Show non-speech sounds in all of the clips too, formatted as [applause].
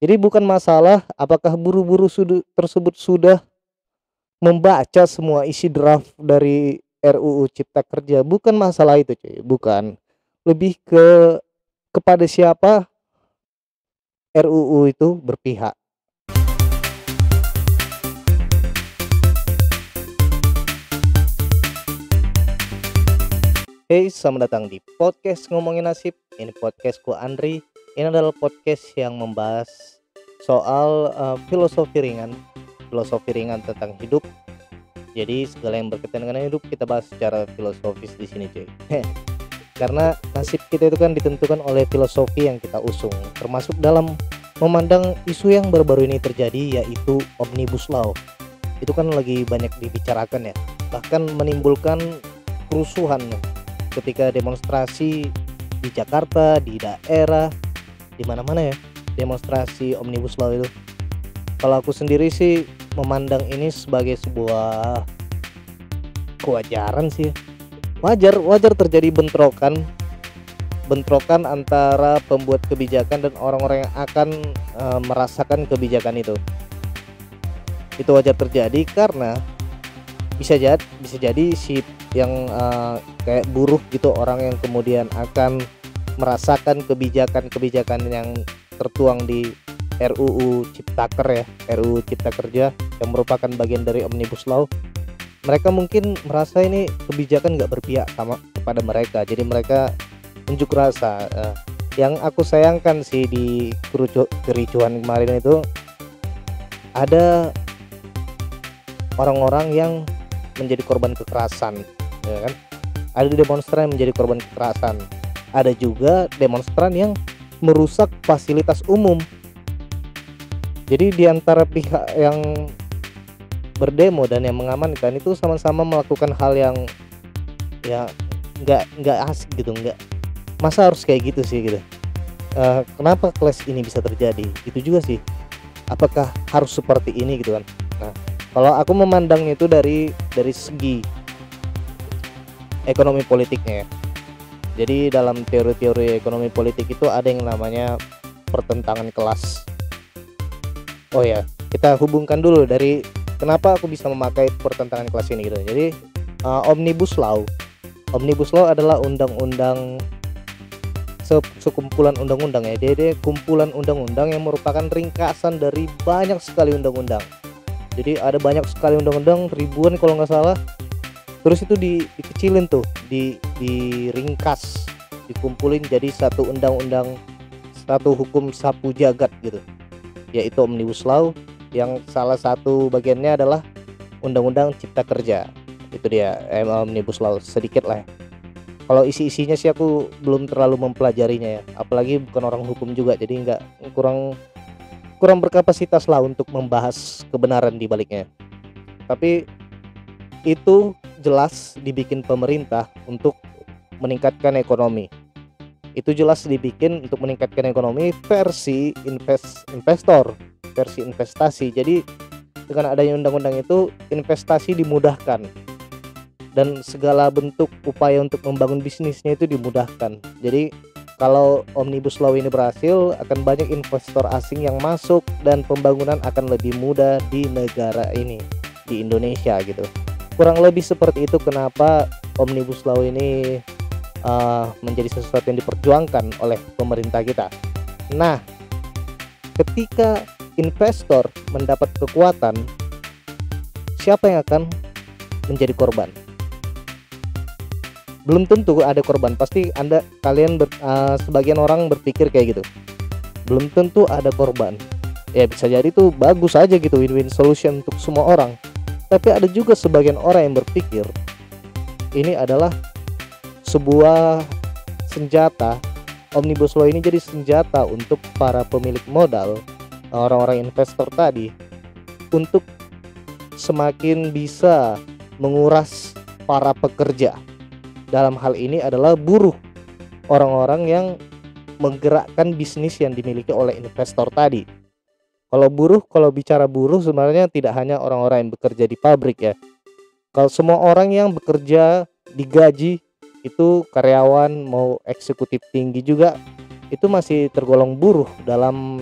Jadi bukan masalah apakah buru-buru tersebut sudah membaca semua isi draft dari RUU Cipta Kerja, bukan masalah itu cuy, bukan. Lebih ke kepada siapa RUU itu berpihak. Hey, selamat datang di podcast Ngomongin Nasib. Ini podcastku Andri. Ini adalah podcast yang membahas soal uh, filosofi ringan, filosofi ringan tentang hidup. Jadi segala yang berkaitan dengan hidup kita bahas secara filosofis di sini, cuy. [laughs] Karena nasib kita itu kan ditentukan oleh filosofi yang kita usung, termasuk dalam memandang isu yang baru-baru ini terjadi yaitu omnibus law. Itu kan lagi banyak dibicarakan ya, bahkan menimbulkan kerusuhan ketika demonstrasi di Jakarta, di daerah, di mana-mana ya, demonstrasi Omnibus Law itu. Kalau aku sendiri sih memandang ini sebagai sebuah kewajaran sih. Wajar, wajar terjadi bentrokan bentrokan antara pembuat kebijakan dan orang-orang yang akan e, merasakan kebijakan itu. Itu wajar terjadi karena bisa jadi bisa jadi si yang uh, kayak buruh gitu orang yang kemudian akan merasakan kebijakan-kebijakan yang tertuang di RUU Ciptaker ya RUU Cipta Kerja yang merupakan bagian dari Omnibus Law. Mereka mungkin merasa ini kebijakan nggak berpihak sama kepada mereka. Jadi mereka unjuk rasa uh, yang aku sayangkan sih di kericuhan kemarin itu ada orang-orang yang menjadi korban kekerasan ya kan? Ada demonstran yang menjadi korban kekerasan ada juga demonstran yang merusak fasilitas umum. Jadi di antara pihak yang berdemo dan yang mengamankan itu sama-sama melakukan hal yang ya nggak nggak asik gitu nggak masa harus kayak gitu sih gitu. Uh, kenapa kelas ini bisa terjadi? Itu juga sih. Apakah harus seperti ini gitu kan? Nah kalau aku memandangnya itu dari dari segi ekonomi politiknya ya. Jadi dalam teori-teori ekonomi politik itu ada yang namanya pertentangan kelas. Oh ya, kita hubungkan dulu dari kenapa aku bisa memakai pertentangan kelas ini gitu. Jadi uh, omnibus law, omnibus law adalah undang-undang sekumpulan undang-undang ya. Jadi kumpulan undang-undang yang merupakan ringkasan dari banyak sekali undang-undang jadi ada banyak sekali undang-undang ribuan kalau nggak salah terus itu di, dikecilin tuh di diringkas dikumpulin jadi satu undang-undang satu hukum sapu jagat gitu yaitu omnibus law yang salah satu bagiannya adalah undang-undang cipta kerja itu dia eh, omnibus law sedikit lah ya. kalau isi-isinya sih aku belum terlalu mempelajarinya ya apalagi bukan orang hukum juga jadi nggak kurang kurang berkapasitas lah untuk membahas kebenaran di baliknya. Tapi itu jelas dibikin pemerintah untuk meningkatkan ekonomi. Itu jelas dibikin untuk meningkatkan ekonomi versi invest investor, versi investasi. Jadi dengan adanya undang-undang itu investasi dimudahkan dan segala bentuk upaya untuk membangun bisnisnya itu dimudahkan. Jadi kalau omnibus law ini berhasil akan banyak investor asing yang masuk dan pembangunan akan lebih mudah di negara ini di Indonesia gitu kurang lebih seperti itu kenapa omnibus law ini uh, menjadi sesuatu yang diperjuangkan oleh pemerintah kita. Nah ketika investor mendapat kekuatan siapa yang akan menjadi korban? Belum tentu ada korban. Pasti anda kalian ber, uh, sebagian orang berpikir kayak gitu. Belum tentu ada korban. Ya bisa jadi tuh bagus aja gitu win-win solution untuk semua orang tapi ada juga sebagian orang yang berpikir ini adalah sebuah senjata. Omnibus law ini jadi senjata untuk para pemilik modal orang-orang investor tadi untuk semakin bisa menguras para pekerja. Dalam hal ini adalah buruh orang-orang yang menggerakkan bisnis yang dimiliki oleh investor tadi kalau buruh kalau bicara buruh sebenarnya tidak hanya orang-orang yang bekerja di pabrik ya kalau semua orang yang bekerja digaji itu karyawan mau eksekutif tinggi juga itu masih tergolong buruh dalam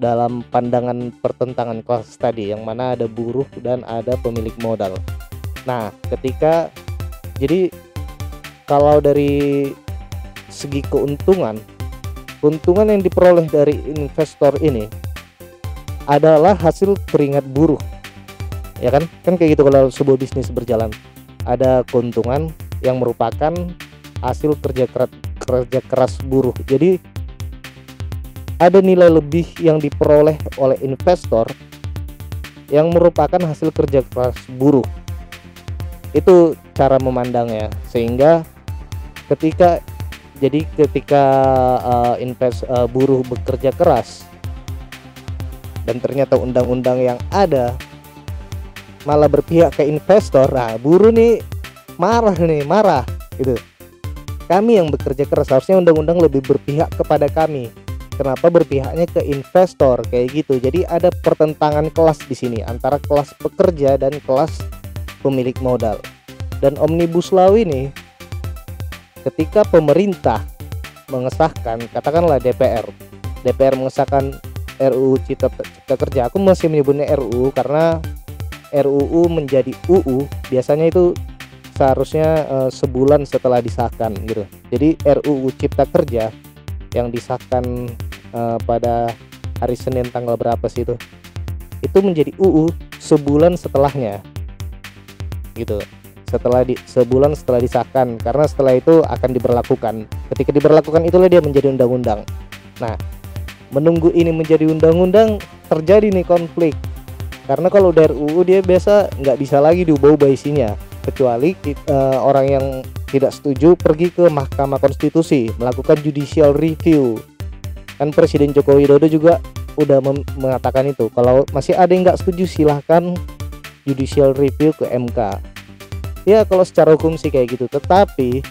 dalam pandangan pertentangan kelas tadi yang mana ada buruh dan ada pemilik modal. Nah, ketika jadi kalau dari segi keuntungan, keuntungan yang diperoleh dari investor ini adalah hasil keringat buruh. Ya kan? Kan kayak gitu kalau sebuah bisnis berjalan. Ada keuntungan yang merupakan hasil kerja keras kerja keras buruh. Jadi ada nilai lebih yang diperoleh oleh investor yang merupakan hasil kerja keras buruh. Itu cara memandangnya. Sehingga ketika jadi ketika uh, invest uh, buruh bekerja keras dan ternyata undang-undang yang ada malah berpihak ke investor, nah buruh nih marah nih, marah gitu. Kami yang bekerja keras harusnya undang-undang lebih berpihak kepada kami. Kenapa berpihaknya ke investor? Kayak gitu. Jadi ada pertentangan kelas di sini antara kelas pekerja dan kelas pemilik modal. Dan omnibus law ini ketika pemerintah mengesahkan katakanlah DPR DPR mengesahkan RUU Cipta, Cipta Kerja. Aku masih menyebutnya RUU karena RUU menjadi UU biasanya itu seharusnya uh, sebulan setelah disahkan gitu. Jadi RUU Cipta Kerja yang disahkan uh, pada hari Senin tanggal berapa sih itu itu menjadi UU sebulan setelahnya gitu. Setelah di sebulan setelah disahkan. Karena setelah itu akan diberlakukan. Ketika diberlakukan itulah dia menjadi undang-undang. Nah menunggu ini menjadi undang-undang terjadi nih konflik. Karena kalau dari UU dia biasa nggak bisa lagi diubah-ubah isinya. Kecuali uh, orang yang tidak setuju pergi ke Mahkamah Konstitusi melakukan judicial review. Kan Presiden Joko Widodo juga udah mengatakan itu. Kalau masih ada yang nggak setuju silahkan judicial review ke MK ya kalau secara hukum sih kayak gitu. Tetapi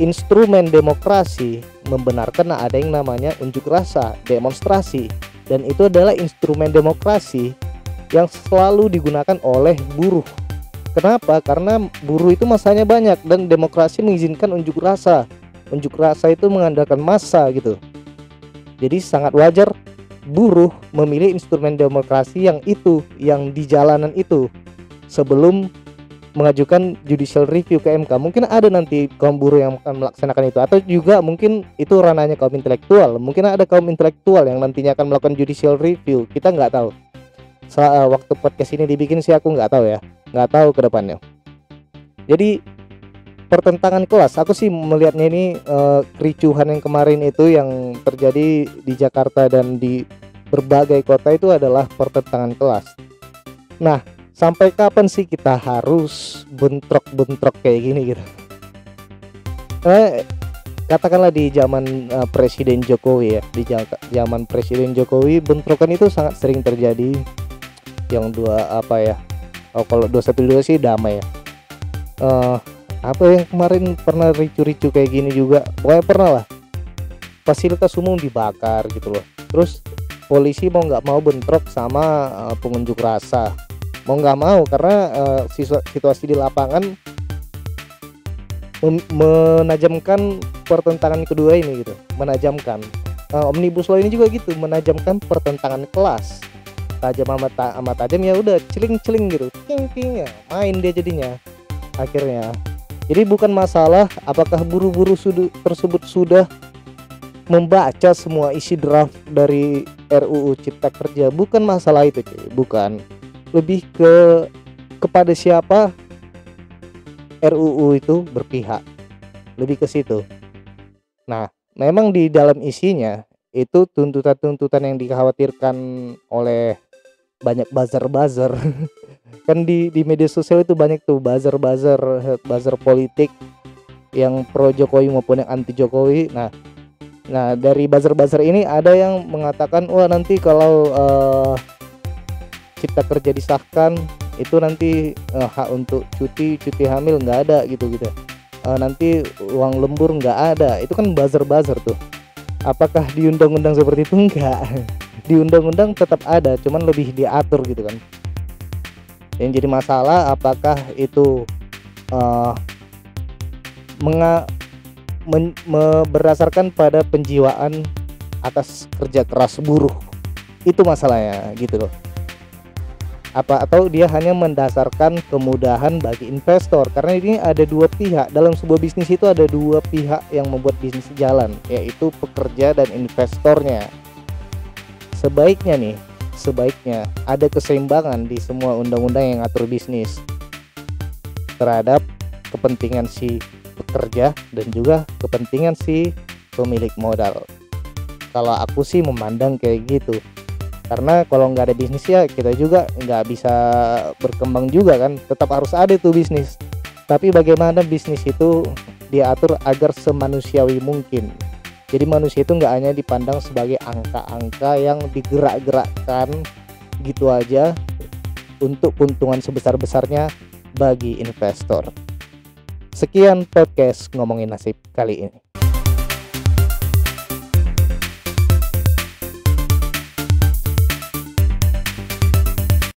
instrumen demokrasi membenarkan ada yang namanya unjuk rasa demonstrasi dan itu adalah instrumen demokrasi yang selalu digunakan oleh buruh. Kenapa? Karena buruh itu masanya banyak dan demokrasi mengizinkan unjuk rasa. Unjuk rasa itu mengandalkan massa gitu. Jadi sangat wajar buruh memilih instrumen demokrasi yang itu, yang di jalanan itu sebelum mengajukan judicial review ke MK. Mungkin ada nanti kaum buruh yang akan melaksanakan itu atau juga mungkin itu ranahnya kaum intelektual. Mungkin ada kaum intelektual yang nantinya akan melakukan judicial review. Kita nggak tahu. Saat uh, waktu podcast ini dibikin sih aku nggak tahu ya, nggak tahu ke depannya. Jadi pertentangan kelas aku sih melihatnya ini uh, kericuhan yang kemarin itu yang terjadi di Jakarta dan di berbagai kota itu adalah pertentangan kelas nah sampai kapan sih kita harus bentrok-bentrok kayak gini gitu? Eh, katakanlah di zaman uh, Presiden Jokowi ya di zaman Presiden Jokowi bentrokan itu sangat sering terjadi. Yang dua apa ya oh kalau dua satu dua sih damai ya. Uh, apa yang kemarin pernah ricu-ricu kayak gini juga pokoknya pernah lah. Fasilitas umum dibakar gitu loh. Terus polisi mau nggak mau bentrok sama uh, pengunjuk rasa mau nggak mau karena uh, situasi di lapangan menajamkan pertentangan kedua ini gitu menajamkan uh, omnibus law ini juga gitu menajamkan pertentangan kelas tajam amat amat tajam ya udah celing celing gitu king king ya main dia jadinya akhirnya jadi bukan masalah apakah buru-buru tersebut sudah membaca semua isi draft dari RUU Cipta Kerja, bukan masalah itu, cuy. bukan. Lebih ke kepada siapa RUU itu berpihak. Lebih ke situ. Nah, memang di dalam isinya itu tuntutan-tuntutan yang dikhawatirkan oleh banyak buzzer-buzzer [laughs] kan di di media sosial itu banyak tuh buzzer-buzzer buzzer politik yang pro Jokowi maupun yang anti Jokowi nah nah dari buzzer-buzzer ini ada yang mengatakan wah nanti kalau uh, cipta kerja disahkan itu nanti uh, hak untuk cuti cuti hamil nggak ada gitu gitu. Uh, nanti uang lembur nggak ada. Itu kan buzzer-buzzer tuh. Apakah di undang-undang seperti itu? [laughs] Enggak di undang-undang tetap ada cuman lebih diatur gitu kan. Yang jadi masalah apakah itu uh, men, me, berdasarkan pada penjiwaan atas kerja keras buruh. Itu masalahnya gitu loh apa atau dia hanya mendasarkan kemudahan bagi investor. Karena ini ada dua pihak. Dalam sebuah bisnis itu ada dua pihak yang membuat bisnis jalan yaitu pekerja dan investornya. Sebaiknya nih sebaiknya ada keseimbangan di semua undang-undang yang ngatur bisnis terhadap kepentingan si pekerja dan juga kepentingan si pemilik modal. Kalau aku sih memandang kayak gitu karena kalau nggak ada bisnis ya kita juga nggak bisa berkembang juga kan. Tetap harus ada tuh bisnis. Tapi bagaimana bisnis itu diatur agar semanusiawi mungkin. Jadi manusia itu nggak hanya dipandang sebagai angka-angka yang digerak-gerakkan gitu aja untuk keuntungan sebesar-besarnya bagi investor. Sekian podcast ngomongin nasib kali ini